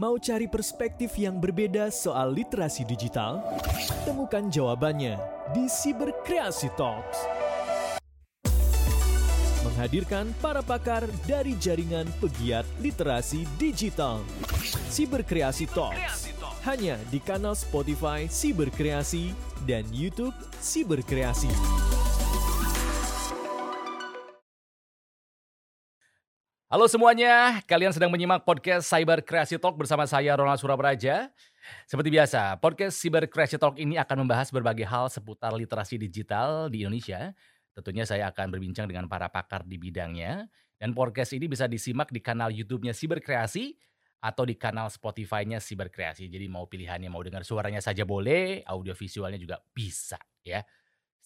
Mau cari perspektif yang berbeda soal literasi digital? Temukan jawabannya di Cyberkreasi Talks. Menghadirkan para pakar dari jaringan pegiat literasi digital. Cyberkreasi Talks. Hanya di kanal Spotify Cyberkreasi dan YouTube Cyberkreasi. Halo semuanya, kalian sedang menyimak podcast Cyber Creative Talk bersama saya Ronald Surabraja. Seperti biasa, podcast Cyber Creative Talk ini akan membahas berbagai hal seputar literasi digital di Indonesia. Tentunya saya akan berbincang dengan para pakar di bidangnya. Dan podcast ini bisa disimak di kanal YouTube-nya Cyber Kreasi atau di kanal Spotify-nya Cyber Kreasi. Jadi mau pilihannya mau dengar suaranya saja boleh, audio visualnya juga bisa ya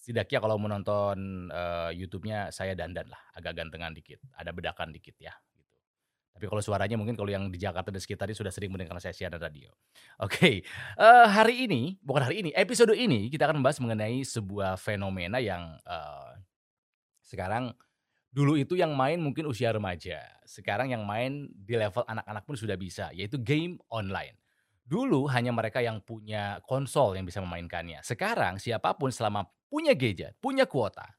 setidaknya kalau mau nonton uh, YouTube-nya saya dandan lah, agak gantengan dikit, ada bedakan dikit ya. Gitu. Tapi kalau suaranya mungkin kalau yang di Jakarta dan sekitarnya sudah sering mendengar saya siaran radio. Oke, okay. uh, eh, hari ini, bukan hari ini, episode ini kita akan membahas mengenai sebuah fenomena yang uh, sekarang dulu itu yang main mungkin usia remaja, sekarang yang main di level anak-anak pun sudah bisa, yaitu game online. Dulu hanya mereka yang punya konsol yang bisa memainkannya. Sekarang siapa pun selama punya gadget, punya kuota,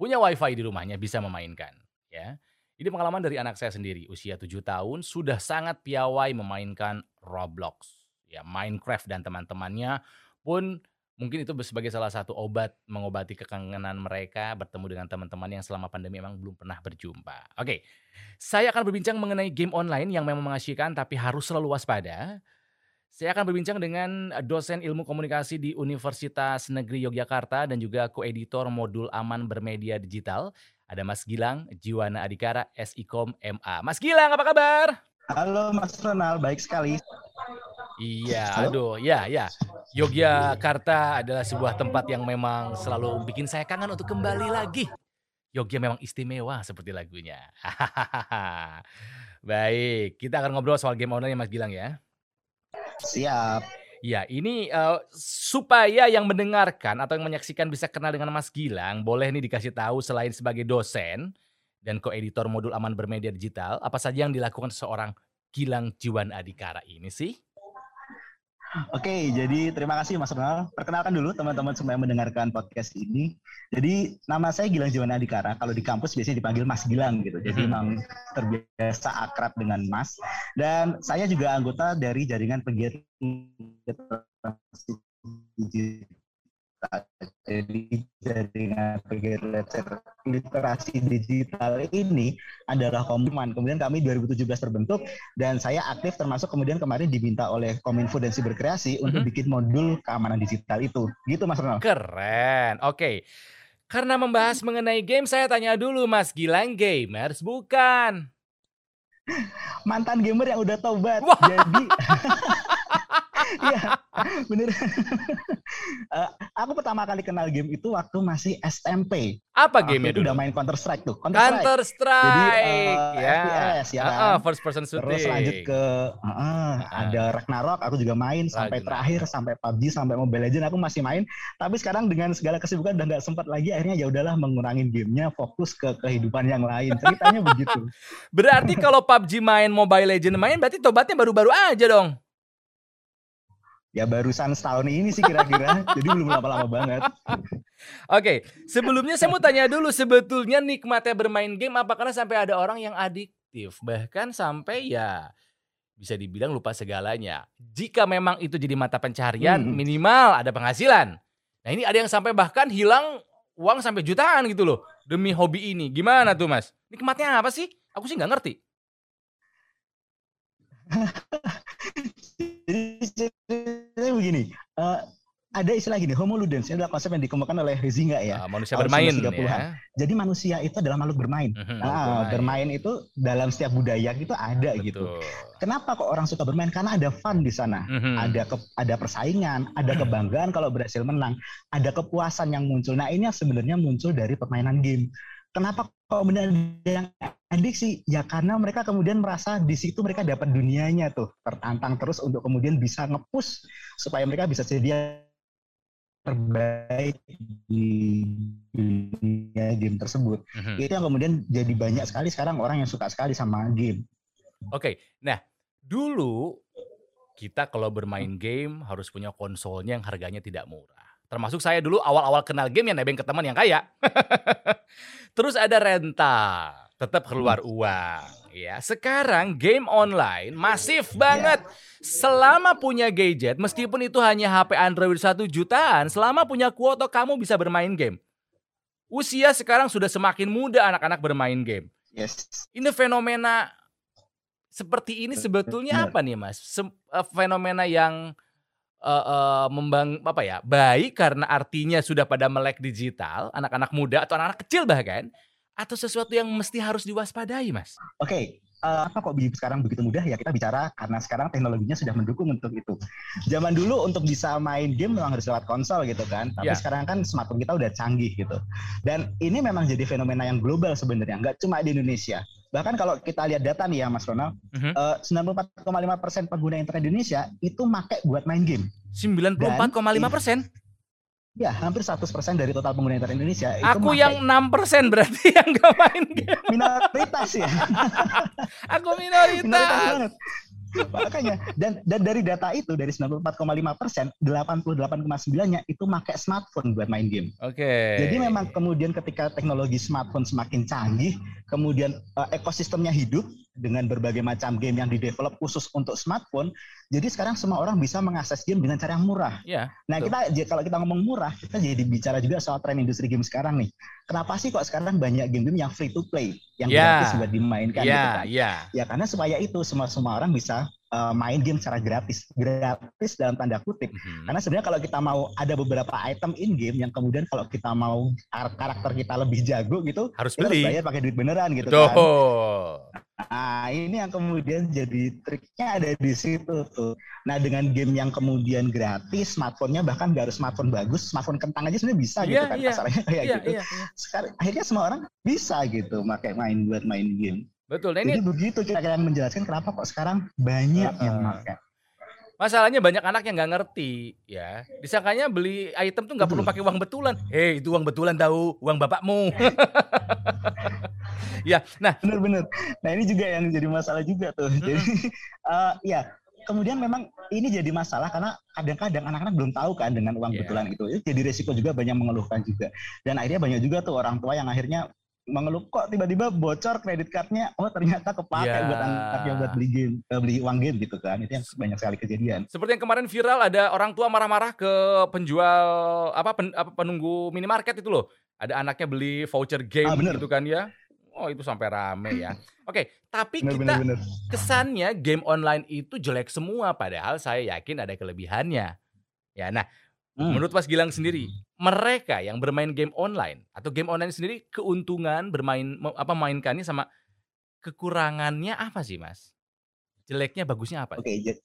punya wifi di rumahnya bisa memainkan. Ya, ini pengalaman dari anak saya sendiri, usia 7 tahun sudah sangat piawai memainkan Roblox, ya Minecraft dan teman-temannya pun mungkin itu sebagai salah satu obat mengobati kekangenan mereka bertemu dengan teman-teman yang selama pandemi memang belum pernah berjumpa. Oke, saya akan berbincang mengenai game online yang memang mengasyikkan tapi harus selalu waspada saya akan berbincang dengan dosen ilmu komunikasi di Universitas Negeri Yogyakarta dan juga koeditor modul aman bermedia digital. Ada Mas Gilang Jiwana Adikara, SIKOM MA. Mas Gilang, apa kabar? Halo Mas Ronald, baik sekali. Iya, Halo? aduh, ya, ya. Yogyakarta adalah sebuah tempat yang memang selalu bikin saya kangen untuk kembali lagi. Yogya memang istimewa seperti lagunya. Baik, kita akan ngobrol soal game online ya Mas Gilang ya. Siap. Ya, ini uh, supaya yang mendengarkan atau yang menyaksikan bisa kenal dengan Mas Gilang, boleh nih dikasih tahu selain sebagai dosen dan koeditor modul aman bermedia digital, apa saja yang dilakukan seorang Gilang Jiwan Adikara ini sih? Oke, jadi terima kasih Mas Ronald. Perkenalkan dulu teman-teman semua yang mendengarkan podcast ini. Jadi nama saya Gilang Jiwana Adikara. Kalau di kampus biasanya dipanggil Mas Gilang gitu. Jadi hmm. memang terbiasa akrab dengan Mas. Dan saya juga anggota dari jaringan pegiat jadi jaringan literasi digital ini adalah Kominfo. Kemudian kami 2017 terbentuk dan saya aktif termasuk kemudian kemarin diminta oleh Kominfo dan Siberkreasi mm-hmm. untuk bikin modul keamanan digital itu. Gitu Mas Ronald. Keren. Oke. Okay. Karena membahas mengenai game, saya tanya dulu Mas Gilang gamers bukan? Mantan gamer yang udah tobat. Wah. Jadi Iya, bener. uh, aku pertama kali kenal game itu waktu masih SMP. Apa game itu? Udah main Counter Strike tuh. Counter, Counter Strike. Jadi uh, ya. FPS ya kan. Uh, uh, first person shooting. Terus lanjut ke uh, uh, uh. ada Ragnarok. Aku juga main Ragnarok. sampai terakhir sampai PUBG sampai Mobile Legends aku masih main. Tapi sekarang dengan segala kesibukan udah nggak sempat lagi. Akhirnya ya udahlah mengurangin gamenya, fokus ke kehidupan yang lain. Ceritanya begitu. Berarti kalau PUBG main, Mobile Legends main, berarti tobatnya baru-baru aja dong. Ya barusan setahun ini sih kira-kira, jadi belum lama-lama banget. Oke, sebelumnya saya mau tanya dulu sebetulnya nikmatnya bermain game apakah sampai ada orang yang adiktif, bahkan sampai ya bisa dibilang lupa segalanya. Jika memang itu jadi mata pencarian, hmm. minimal ada penghasilan. Nah ini ada yang sampai bahkan hilang uang sampai jutaan gitu loh demi hobi ini. Gimana tuh mas? Nikmatnya apa sih? Aku sih nggak ngerti. Jadi begini, uh, ada istilah gini, homo ludens, ini adalah konsep yang dikemukakan oleh Huizinga ya. Uh, manusia bermain ya. Jadi manusia itu adalah makhluk bermain. Uh, nah, bermain. itu dalam setiap budaya itu ada Betul. gitu. Kenapa kok orang suka bermain? Karena ada fun di sana. -huh. Ada ke, ada persaingan, ada kebanggaan kalau berhasil menang, ada kepuasan yang muncul. Nah, ini yang sebenarnya muncul dari permainan game. Kenapa kok benar yang adiksi? Ya karena mereka kemudian merasa di situ mereka dapat dunianya tuh, tertantang terus untuk kemudian bisa ngepush supaya mereka bisa jadi terbaik di dunia game tersebut. Mm-hmm. Itu yang kemudian jadi banyak sekali sekarang orang yang suka sekali sama game. Oke, okay. nah dulu kita kalau bermain game harus punya konsolnya yang harganya tidak murah. Termasuk saya dulu awal-awal kenal game yang nebeng ke teman yang kaya. Terus ada rental, tetap keluar hmm. uang. Ya, sekarang game online masif banget. Selama punya gadget, meskipun itu hanya HP Android satu jutaan, selama punya kuota kamu bisa bermain game. Usia sekarang sudah semakin muda anak-anak bermain game. Yes. Ini fenomena seperti ini sebetulnya apa nih Mas? Sem uh, fenomena yang uh, uh, membang apa ya? Baik karena artinya sudah pada melek digital, anak-anak muda atau anak-anak kecil bahkan atau sesuatu yang mesti harus diwaspadai, Mas? Oke, okay. Uh, apa kok sekarang begitu mudah ya kita bicara karena sekarang teknologinya sudah mendukung untuk itu. Zaman dulu untuk bisa main game memang harus lewat konsol gitu kan, tapi yeah. sekarang kan smartphone kita udah canggih gitu. Dan ini memang jadi fenomena yang global sebenarnya, nggak cuma di Indonesia. Bahkan kalau kita lihat data nih ya Mas Ronald, uh-huh. uh, 94,5 persen pengguna internet Indonesia itu make buat main game. 94,5 persen? Ya, hampir 100% dari total pengguna internet Indonesia. Aku itu yang enam persen berarti yang gak main game. Minoritas ya. Aku minoritas. minoritas banget. Makanya dan dan dari data itu dari 94,5 persen, 88,9-nya itu pakai smartphone buat main game. Oke. Okay. Jadi memang kemudian ketika teknologi smartphone semakin canggih, kemudian uh, ekosistemnya hidup dengan berbagai macam game yang didevelop khusus untuk smartphone, jadi sekarang semua orang bisa mengakses game dengan cara yang murah. Yeah, nah betul. kita kalau kita ngomong murah, kita jadi bicara juga soal tren industri game sekarang nih. Kenapa sih kok sekarang banyak game-game yang free to play, yang yeah. gratis buat dimainkan? Yeah, gitu kan? yeah. Ya karena supaya itu semua semua orang bisa uh, main game secara gratis, gratis dalam tanda kutip. Mm-hmm. Karena sebenarnya kalau kita mau ada beberapa item in game yang kemudian kalau kita mau karakter kita lebih jago gitu, harus beli. Harus bayar pakai duit beneran gitu Betul. kan. Nah, ini yang kemudian jadi triknya ada di situ tuh. Nah, dengan game yang kemudian gratis, smartphone-nya bahkan nggak harus smartphone bagus, smartphone kentang aja sebenarnya bisa yeah, gitu kan yeah. kayak yeah, gitu. Yeah, yeah. Sekarang akhirnya semua orang bisa gitu pakai main buat main game. Betul. Nah, ini Jadi begitu kira-kira yang menjelaskan kenapa kok sekarang banyak uh, yang pakai. Masalahnya banyak anak yang nggak ngerti, ya. Disangkanya beli item tuh nggak perlu pakai uang betulan. Hei, itu uang betulan tahu, uang bapakmu. ya, nah. Bener-bener. Nah ini juga yang jadi masalah juga tuh. Jadi, uh, ya kemudian memang ini jadi masalah karena kadang-kadang anak-anak belum tahu kan dengan uang yeah. betulan itu. Itu jadi resiko juga banyak mengeluhkan juga. Dan akhirnya banyak juga tuh orang tua yang akhirnya mengeluh kok tiba-tiba bocor kredit cardnya? Oh ternyata kepake yeah. buat anaknya buat beli game eh, beli uang game gitu kan. Itu yang banyak sekali kejadian. Seperti yang kemarin viral ada orang tua marah-marah ke penjual apa, pen, apa penunggu minimarket itu loh. Ada anaknya beli voucher game ah, gitu kan ya. Oh itu sampai rame ya. Oke okay, tapi bener, kita bener, bener. kesannya game online itu jelek semua padahal saya yakin ada kelebihannya. Ya nah Hmm. Menurut Mas Gilang sendiri, mereka yang bermain game online atau game online sendiri keuntungan bermain apa mainkannya sama kekurangannya apa sih, Mas? Jeleknya bagusnya apa? Oke, okay,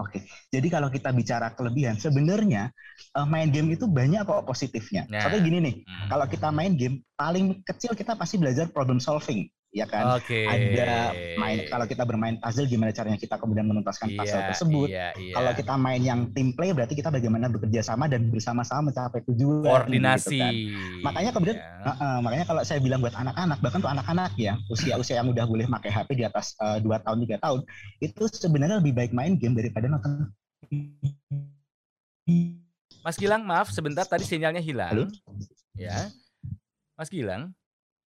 Oke, jadi kalau kita bicara kelebihan, sebenarnya uh, main game itu banyak kok positifnya. Nah. Soalnya gini nih, hmm. kalau kita main game, paling kecil kita pasti belajar problem solving ya kan okay. ada main kalau kita bermain puzzle gimana caranya kita kemudian menuntaskan puzzle yeah, tersebut yeah, yeah. kalau kita main yang team play berarti kita bagaimana bekerja sama dan bersama-sama mencapai tujuan koordinasi gitu kan. makanya kemudian yeah. uh, uh, makanya kalau saya bilang buat anak-anak bahkan tuh anak-anak ya usia-usia yang udah boleh pakai HP di atas uh, 2 tahun tiga tahun itu sebenarnya lebih baik main game daripada nonton Mas Gilang maaf sebentar tadi sinyalnya hilang Halo? ya Mas Gilang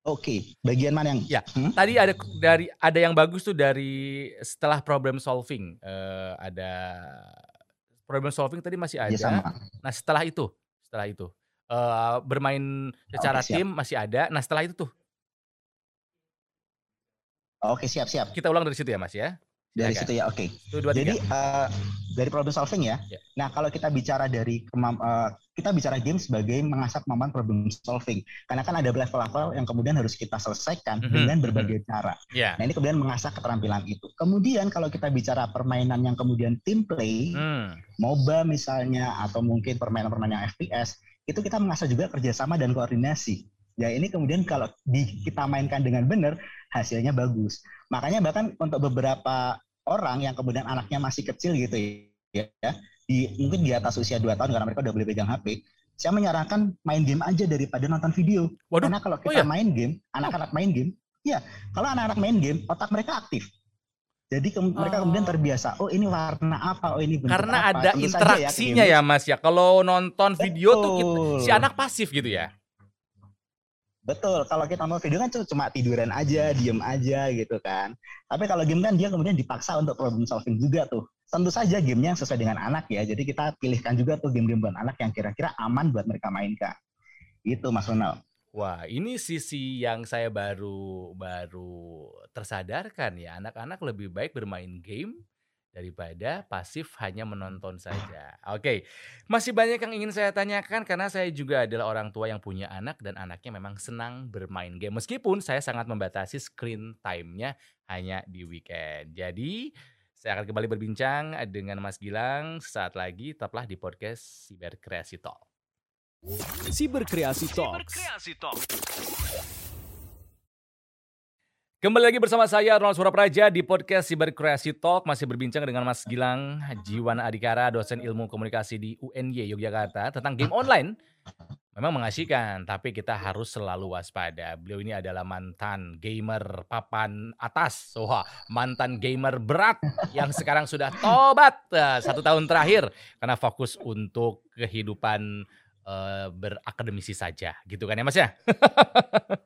Oke, bagian mana yang? Ya, hmm? tadi ada dari ada yang bagus tuh dari setelah problem solving uh, ada problem solving tadi masih iya, ada. Ya, sama. Nah setelah itu, setelah itu uh, bermain secara Oke, tim masih ada. Nah setelah itu tuh. Oke siap siap. Kita ulang dari situ ya mas ya. Dari situ ya, oke. Okay. Jadi uh, dari problem solving ya. ya. Nah kalau kita bicara dari uh, kita bicara game sebagai mengasah kemampuan problem solving. Karena kan ada level-level yang kemudian harus kita selesaikan mm -hmm. dengan berbagai mm -hmm. cara. Yeah. Nah ini kemudian mengasah keterampilan itu. Kemudian kalau kita bicara permainan yang kemudian team play, mm. MOBA misalnya atau mungkin permainan-permainan yang FPS, itu kita mengasah juga kerjasama dan koordinasi. Ya ini kemudian kalau di, kita mainkan dengan benar hasilnya bagus. Makanya bahkan untuk beberapa orang yang kemudian anaknya masih kecil gitu ya, di mungkin di atas usia 2 tahun karena mereka udah boleh pegang HP, saya menyarankan main game aja daripada nonton video. Waduh. Karena kalau kita oh, iya? main game, anak-anak main game, ya kalau anak-anak main game, otak mereka aktif. Jadi ke mereka kemudian oh. terbiasa, oh ini warna apa, oh ini bentuk Karena apa. ada ya, interaksinya ya, ya Mas ya. Kalau nonton video Betul. tuh kita, si anak pasif gitu ya. Betul, kalau kita mau video kan cuma tiduran aja, diem aja gitu kan. Tapi kalau game kan dia kemudian dipaksa untuk problem solving juga tuh. Tentu saja gamenya sesuai dengan anak ya. Jadi kita pilihkan juga tuh game-game buat anak yang kira-kira aman buat mereka mainkan. Itu Mas Ronald. Wah, ini sisi yang saya baru baru tersadarkan ya. Anak-anak lebih baik bermain game daripada pasif hanya menonton saja. Oke, masih banyak yang ingin saya tanyakan karena saya juga adalah orang tua yang punya anak dan anaknya memang senang bermain game. Meskipun saya sangat membatasi screen time-nya hanya di weekend. Jadi, saya akan kembali berbincang dengan Mas Gilang saat lagi tetaplah di podcast Cyber Kreasi Talk. Siberkreasi Talks. Talk. Kembali lagi bersama saya Ronald Surapraja di podcast Siberkreasi Talk masih berbincang dengan Mas Gilang Jiwana Adikara, dosen ilmu komunikasi di UNY Yogyakarta tentang game online. Memang mengasihkan, tapi kita harus selalu waspada. Beliau ini adalah mantan gamer papan atas, wah mantan gamer berat yang sekarang sudah tobat uh, satu tahun terakhir karena fokus untuk kehidupan uh, berakademisi saja gitu kan ya Mas ya.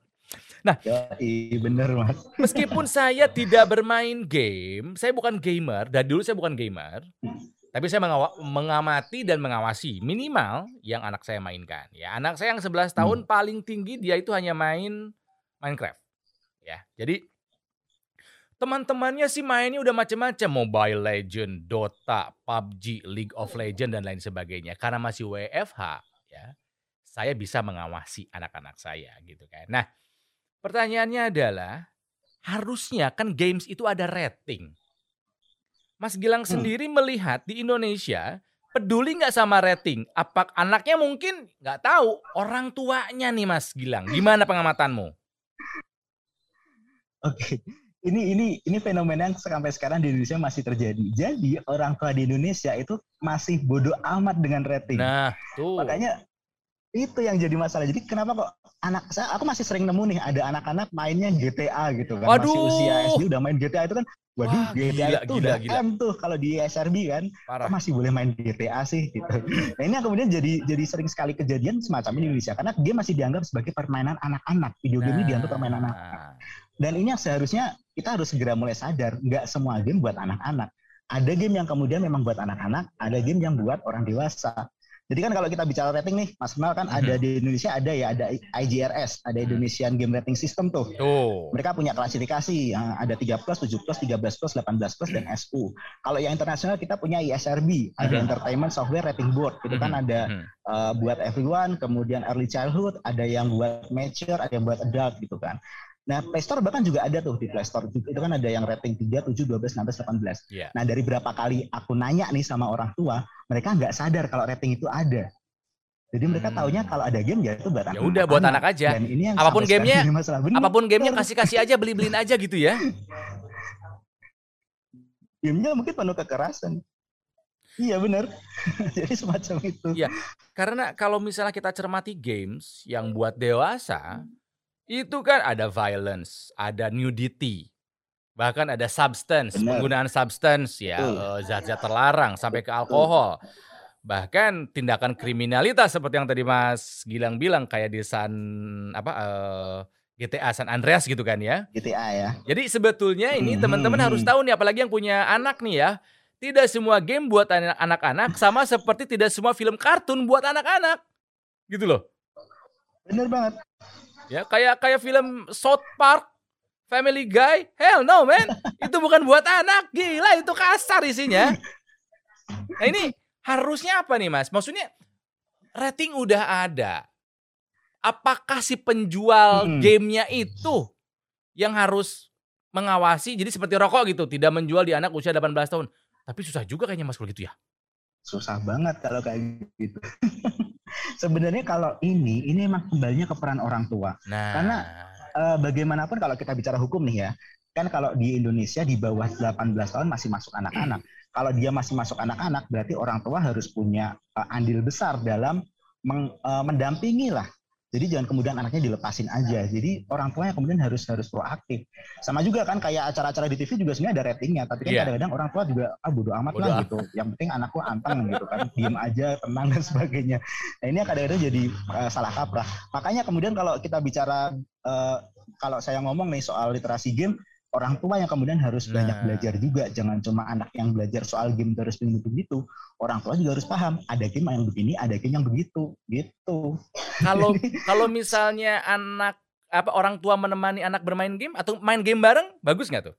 nah, iya bener Mas. Meskipun saya tidak bermain game, saya bukan gamer, dari dulu saya bukan gamer. Tapi saya mengamati dan mengawasi minimal yang anak saya mainkan. Ya, anak saya yang 11 tahun hmm. paling tinggi dia itu hanya main Minecraft. Ya. Jadi teman-temannya sih mainnya udah macam-macam, Mobile Legend, Dota, PUBG, League of Legend dan lain sebagainya. Karena masih WFH, ya saya bisa mengawasi anak-anak saya gitu kan. Nah, pertanyaannya adalah harusnya kan games itu ada rating. Mas Gilang hmm. sendiri melihat di Indonesia peduli nggak sama rating? Apa anaknya mungkin nggak tahu orang tuanya nih Mas Gilang. Gimana pengamatanmu? Oke, ini ini ini fenomena yang sampai sekarang di Indonesia masih terjadi. Jadi orang tua di Indonesia itu masih bodoh amat dengan rating. Nah, tuh. Makanya itu yang jadi masalah. Jadi kenapa kok anak saya aku masih sering nemu nih ada anak-anak mainnya GTA gitu kan. Waduh. Masih usia SD udah main GTA itu kan Waduh, Wah, GTA gila, itu gila, udah gila. M tuh kalau di SRB kan. Parah. masih boleh main GTA sih gitu. Nah, ini yang kemudian jadi jadi sering sekali kejadian semacam ini di Indonesia karena dia masih dianggap sebagai permainan anak-anak. Video game nah. ini dianggap permainan anak-anak. Dan ini yang seharusnya kita harus segera mulai sadar, nggak semua game buat anak-anak. Ada game yang kemudian memang buat anak-anak, ada game yang buat orang dewasa. Jadi kan kalau kita bicara rating nih, Mas Mal kan mm-hmm. ada di Indonesia ada ya ada IGRS, ada Indonesian Game Rating System tuh. Oh. Mereka punya klasifikasi, ada 3 plus, 7 plus, 13 plus, 18 plus dan SU. Kalau yang internasional kita punya ISRB, ada mm-hmm. Entertainment Software Rating Board. Itu kan mm-hmm. ada uh, buat everyone, kemudian early childhood, ada yang buat mature, ada yang buat adult gitu kan. Nah, Play Store bahkan juga ada tuh di Play Store. Itu kan ada yang rating 3, 7, 12, 16, 18. Yeah. Nah, dari berapa kali aku nanya nih sama orang tua, mereka nggak sadar kalau rating itu ada. Jadi mereka hmm. taunya kalau ada game ya itu buat anak. Ya udah buat anak aja. Dan ini yang apa pun gamenya, apa pun gamenya kasih kasih aja beli beliin aja gitu ya. gamenya mungkin penuh kekerasan. Iya benar. Jadi semacam itu. Iya. Karena kalau misalnya kita cermati games yang buat dewasa, itu kan ada violence, ada nudity, bahkan ada substance, Bener. penggunaan substance ya, uh. zat-zat terlarang sampai ke alkohol. Bahkan tindakan kriminalitas seperti yang tadi Mas Gilang bilang kayak di San apa uh, eh, GTA San Andreas gitu kan ya. GTA ya. Jadi sebetulnya ini hmm. teman-teman harus tahu nih apalagi yang punya anak nih ya. Tidak semua game buat anak-anak sama seperti tidak semua film kartun buat anak-anak. Gitu loh. Bener banget. Ya, kayak kayak film South Park, Family Guy. Hell no, man. Itu bukan buat anak. Gila, itu kasar isinya. Nah, ini harusnya apa nih, Mas? Maksudnya rating udah ada. Apakah si penjual hmm. gamenya itu yang harus mengawasi? Jadi seperti rokok gitu, tidak menjual di anak usia 18 tahun. Tapi susah juga kayaknya Mas kalau gitu ya. Susah banget kalau kayak gitu. Sebenarnya kalau ini, ini emang kembalinya ke peran orang tua. Nah. Karena uh, bagaimanapun kalau kita bicara hukum nih ya, kan kalau di Indonesia di bawah 18 tahun masih masuk anak-anak. Kalau dia masih masuk anak-anak, berarti orang tua harus punya uh, andil besar dalam meng, uh, mendampingi lah Jadi jangan kemudian anaknya dilepasin aja. Jadi orang tuanya kemudian harus harus proaktif. Sama juga kan kayak acara-acara di TV juga sebenarnya ada ratingnya, tapi kan yeah. kadang-kadang orang tua juga ah bodo amat bodo lah gitu. Yang penting anakku anteng gitu kan, diem aja, tenang dan sebagainya. Nah ini kadang-kadang jadi uh, salah kaprah. Makanya kemudian kalau kita bicara uh, kalau saya ngomong nih soal literasi game, orang tua yang kemudian harus nah. banyak belajar juga jangan cuma anak yang belajar soal game terus begitu begitu orang tua juga harus paham ada game yang begini ada game yang begitu gitu kalau kalau misalnya anak apa orang tua menemani anak bermain game atau main game bareng bagus nggak tuh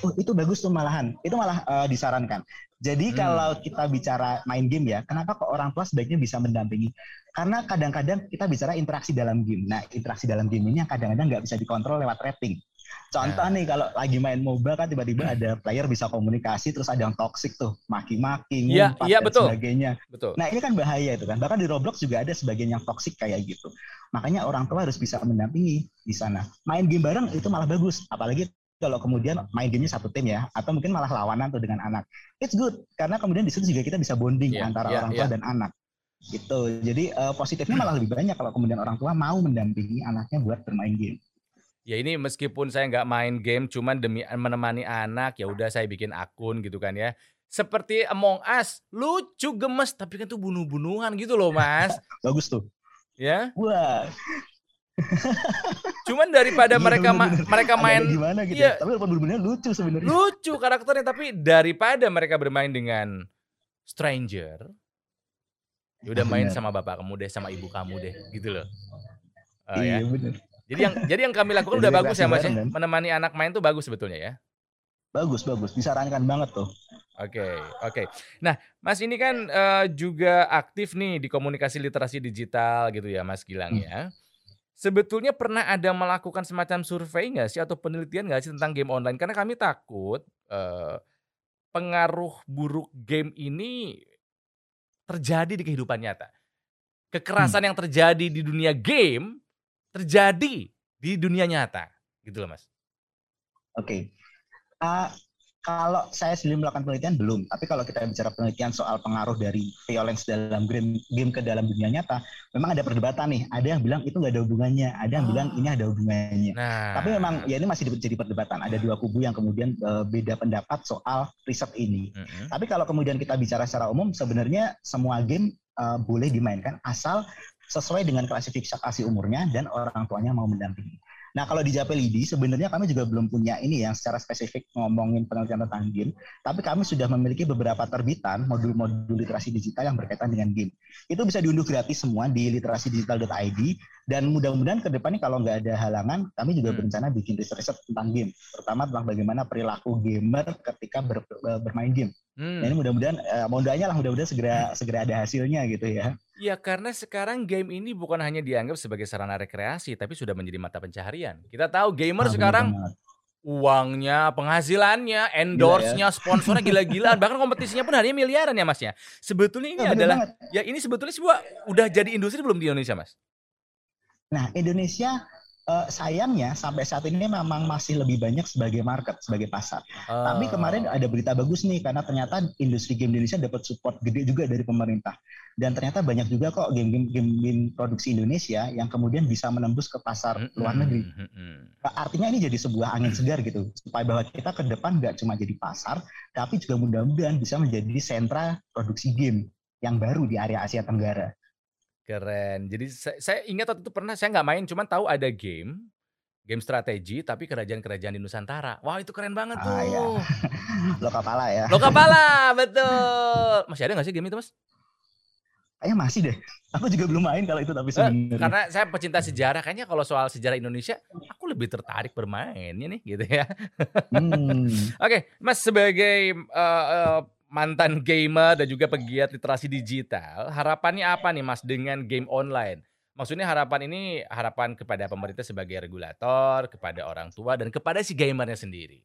Oh, itu bagus tuh malahan. Itu malah uh, disarankan. Jadi hmm. kalau kita bicara main game ya, kenapa kok orang tua sebaiknya bisa mendampingi? Karena kadang-kadang kita bicara interaksi dalam game. Nah, interaksi dalam game ini yang kadang-kadang nggak bisa dikontrol lewat rating. Contoh nah. nih kalau lagi main MOBA kan tiba-tiba ada player bisa komunikasi terus ada yang toxic tuh, maki-maki, iya, ngumpat ya, ya, dan betul. sebagainya. Betul. Nah, ini kan bahaya itu kan. Bahkan di Roblox juga ada sebagian yang toxic kayak gitu. Makanya orang tua harus bisa mendampingi di sana. Main game bareng itu malah bagus, apalagi kalau kemudian main gamenya satu tim ya, atau mungkin malah lawanan tuh dengan anak. It's good karena kemudian di situ juga kita bisa bonding yeah, antara yeah, orang tua yeah. dan anak gitu. Jadi uh, positifnya malah lebih banyak kalau kemudian orang tua mau mendampingi anaknya buat bermain game. Ya ini meskipun saya nggak main game, cuman demi menemani anak, ya udah saya bikin akun gitu kan ya. Seperti Among Us, lucu gemes, tapi kan tuh bunuh-bunuhan gitu loh mas. Bagus tuh. Ya. Wah. Cuman daripada iya, mereka ma mereka main gimana gitu. Ya, tapi bunuh-bunuhnya lucu sebenarnya. Lucu karakternya, tapi daripada mereka bermain dengan stranger, ya udah main sama bapak kamu deh, sama ibu kamu deh, gitu loh. Uh, iya ya. benar. Jadi yang jadi yang kami lakukan udah bagus ya Mas ya. Menemani anak main tuh bagus sebetulnya ya. Bagus, bagus. Disarankan banget tuh. Oke, okay, oke. Okay. Nah, Mas ini kan uh, juga aktif nih di komunikasi literasi digital gitu ya, Mas Gilang hmm. ya. Sebetulnya pernah ada melakukan semacam survei nggak sih atau penelitian nggak sih tentang game online? Karena kami takut uh, pengaruh buruk game ini terjadi di kehidupan nyata. Kekerasan hmm. yang terjadi di dunia game terjadi di dunia nyata gitu loh mas. Oke, okay. uh, kalau saya sendiri melakukan penelitian belum, tapi kalau kita bicara penelitian soal pengaruh dari violence dalam game, game ke dalam dunia nyata, memang ada perdebatan nih. Ada yang bilang itu nggak ada hubungannya, ada yang oh. bilang ini ada hubungannya. Nah. Tapi memang ya ini masih jadi perdebatan. Ada dua kubu yang kemudian uh, beda pendapat soal riset ini. Mm -hmm. Tapi kalau kemudian kita bicara secara umum, sebenarnya semua game uh, boleh dimainkan asal sesuai dengan klasifikasi umurnya dan orang tuanya mau mendampingi. Nah, kalau di Japelidi sebenarnya kami juga belum punya ini yang secara spesifik ngomongin penelitian tentang game, tapi kami sudah memiliki beberapa terbitan modul-modul literasi digital yang berkaitan dengan game. Itu bisa diunduh gratis semua di literasidigital.id dan mudah-mudahan ke depan kalau nggak ada halangan, kami juga hmm. berencana bikin riset-riset tentang game, terutama tentang bagaimana perilaku gamer ketika ber, bermain game. Hmm. Nah, ini mudah-mudahan eh, modalnya lah mudah-mudahan segera segera ada hasilnya gitu ya. Iya, karena sekarang game ini bukan hanya dianggap sebagai sarana rekreasi, tapi sudah menjadi mata pencaharian. Kita tahu gamer ah, sekarang uangnya, penghasilannya, iya, endorse-nya, ya. sponsornya gila-gilaan, bahkan kompetisinya pun hanya miliaran ya Mas ya. Sebetulnya ini oh, adalah banget. ya ini sebetulnya sebuah udah jadi industri belum di Indonesia Mas? Nah, Indonesia uh, sayangnya sampai saat ini memang masih lebih banyak sebagai market, sebagai pasar. Uh. Tapi kemarin ada berita bagus nih karena ternyata industri game Indonesia dapat support gede juga dari pemerintah. Dan ternyata banyak juga kok game-game game produksi Indonesia yang kemudian bisa menembus ke pasar mm -hmm. luar negeri. Mm -hmm. Artinya ini jadi sebuah angin segar gitu supaya bahwa kita ke depan nggak cuma jadi pasar, tapi juga mudah-mudahan bisa menjadi sentra produksi game yang baru di area Asia Tenggara. Keren. Jadi saya, saya ingat waktu itu pernah saya nggak main, cuman tahu ada game, game strategi tapi kerajaan-kerajaan di Nusantara. Wah itu keren banget tuh. Ah, iya. Lokapala ya. Lokapala, betul. Masih ada nggak sih game itu mas? Kayaknya masih deh. Aku juga belum main kalau itu tapi eh, sebenarnya. Karena saya pecinta sejarah, kayaknya kalau soal sejarah Indonesia, aku lebih tertarik bermainnya nih, gitu ya. Hmm. Oke, okay, Mas sebagai uh, uh, mantan gamer dan juga pegiat literasi digital, harapannya apa nih Mas dengan game online? Maksudnya harapan ini harapan kepada pemerintah sebagai regulator, kepada orang tua dan kepada si gamernya sendiri.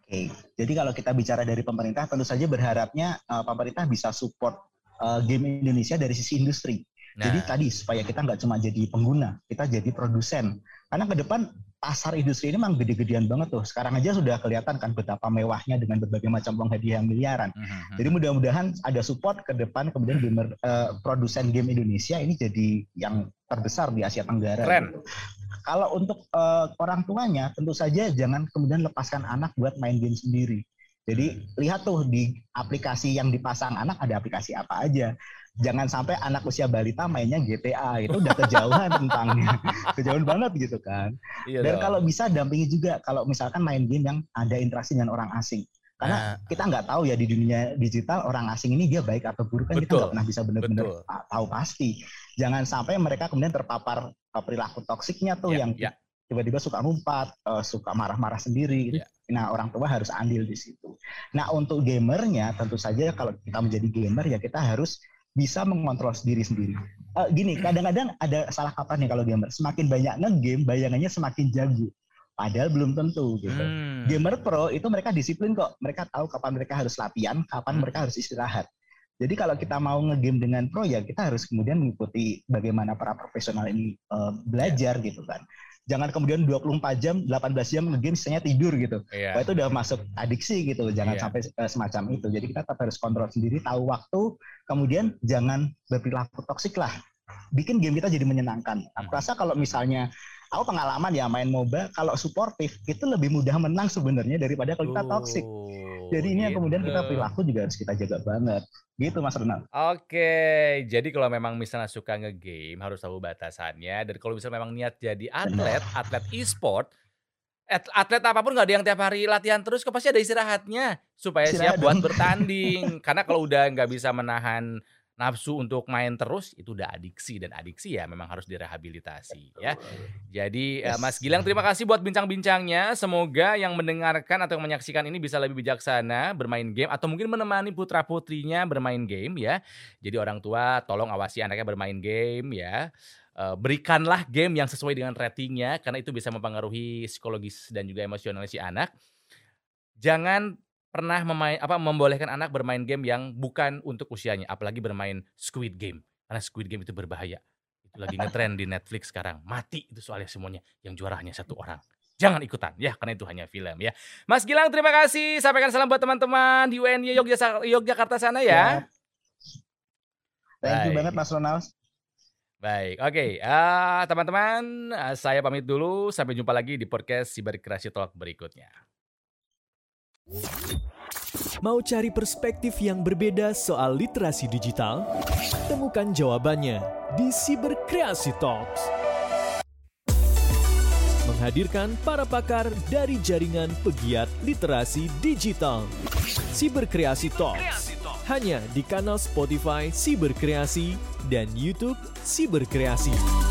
Oke, jadi kalau kita bicara dari pemerintah, tentu saja berharapnya uh, pemerintah bisa support uh, game Indonesia dari sisi industri. Nah. Jadi tadi supaya kita nggak cuma jadi pengguna, kita jadi produsen. Karena ke depan pasar industri ini memang gede-gedean banget tuh. Sekarang aja sudah kelihatan kan betapa mewahnya dengan berbagai macam uang hadiah miliaran. Uh -huh. Jadi mudah-mudahan ada support ke depan kemudian gamer uh, produsen game Indonesia ini jadi yang terbesar di Asia Tenggara. Keren. Gitu. Kalau untuk uh, orang tuanya tentu saja jangan kemudian lepaskan anak buat main game sendiri. Jadi hmm. lihat tuh di aplikasi yang dipasang anak ada aplikasi apa aja jangan sampai anak usia balita mainnya GTA itu udah kejauhan tentangnya kejauhan banget gitu kan iya dan dong. kalau bisa dampingi juga kalau misalkan main game yang ada interaksi dengan orang asing karena nah. kita nggak tahu ya di dunia digital orang asing ini dia baik atau buruk kan Betul. kita nggak pernah bisa benar-benar tahu pasti jangan sampai mereka kemudian terpapar perilaku toksiknya tuh yeah, yang yeah. tiba-tiba suka ngumpat uh, suka marah-marah sendiri gitu. yeah. Nah, orang tua harus andil di situ. Nah, untuk gamernya tentu saja kalau kita menjadi gamer ya kita harus bisa mengontrol sendiri sendiri. Uh, gini, kadang-kadang ada salah kaprah nih kalau gamer. Semakin banyak ngegame, bayangannya semakin jago. Padahal belum tentu gitu. Hmm. Gamer pro itu mereka disiplin kok. Mereka tahu kapan mereka harus latihan, kapan hmm. mereka harus istirahat. Jadi kalau kita mau ngegame dengan pro ya kita harus kemudian mengikuti bagaimana para profesional ini uh, belajar gitu kan jangan kemudian 24 jam, 18 jam ngegame sisanya tidur gitu. Yeah. Wah, itu udah masuk adiksi gitu. Jangan yeah. sampai uh, semacam itu. Jadi kita tetap harus kontrol sendiri, tahu waktu, kemudian jangan berperilaku toksik lah. Bikin game kita jadi menyenangkan. Aku hmm. rasa kalau misalnya aku pengalaman ya main MOBA kalau suportif itu lebih mudah menang sebenarnya daripada kalau kita toksik. Jadi ini yang kemudian kita gitu. perilaku juga harus kita jaga banget. Gitu Mas Renal. Oke, jadi kalau memang misalnya suka ngegame harus tahu batasannya. Dan kalau misalnya memang niat jadi atlet, Benar. atlet e-sport, atlet apa pun nggak ada yang tiap hari latihan terus, kok pasti ada istirahatnya supaya Istirahat siap buat bertanding. Karena kalau udah nggak bisa menahan nafsu untuk main terus itu udah adiksi dan adiksi ya memang harus direhabilitasi ya. Jadi eh, yes. Mas Gilang terima kasih buat bincang-bincangnya. Semoga yang mendengarkan atau yang menyaksikan ini bisa lebih bijaksana bermain game atau mungkin menemani putra-putrinya bermain game ya. Jadi orang tua tolong awasi anaknya bermain game ya. Eh, berikanlah game yang sesuai dengan ratingnya karena itu bisa mempengaruhi psikologis dan juga emosional si anak. Jangan pernah memain apa membolehkan anak bermain game yang bukan untuk usianya, apalagi bermain Squid Game. Karena Squid Game itu berbahaya. Itu lagi ngetrend di Netflix sekarang. Mati itu soalnya semuanya. Yang juara hanya satu orang. Jangan ikutan ya, karena itu hanya film ya. Mas Gilang terima kasih. Sampaikan salam buat teman-teman di UNY Yogyakarta sana ya. ya. Thank you banget Mas Ronald. Baik, oke. Okay. Uh, teman-teman, uh, saya pamit dulu. Sampai jumpa lagi di podcast Siber Kreasi Talk berikutnya. Mau cari perspektif yang berbeda soal literasi digital? Temukan jawabannya di Cyberkreasi Talks. Menghadirkan para pakar dari jaringan pegiat literasi digital. Cyberkreasi Talks. Hanya di kanal Spotify Cyberkreasi dan YouTube Cyberkreasi.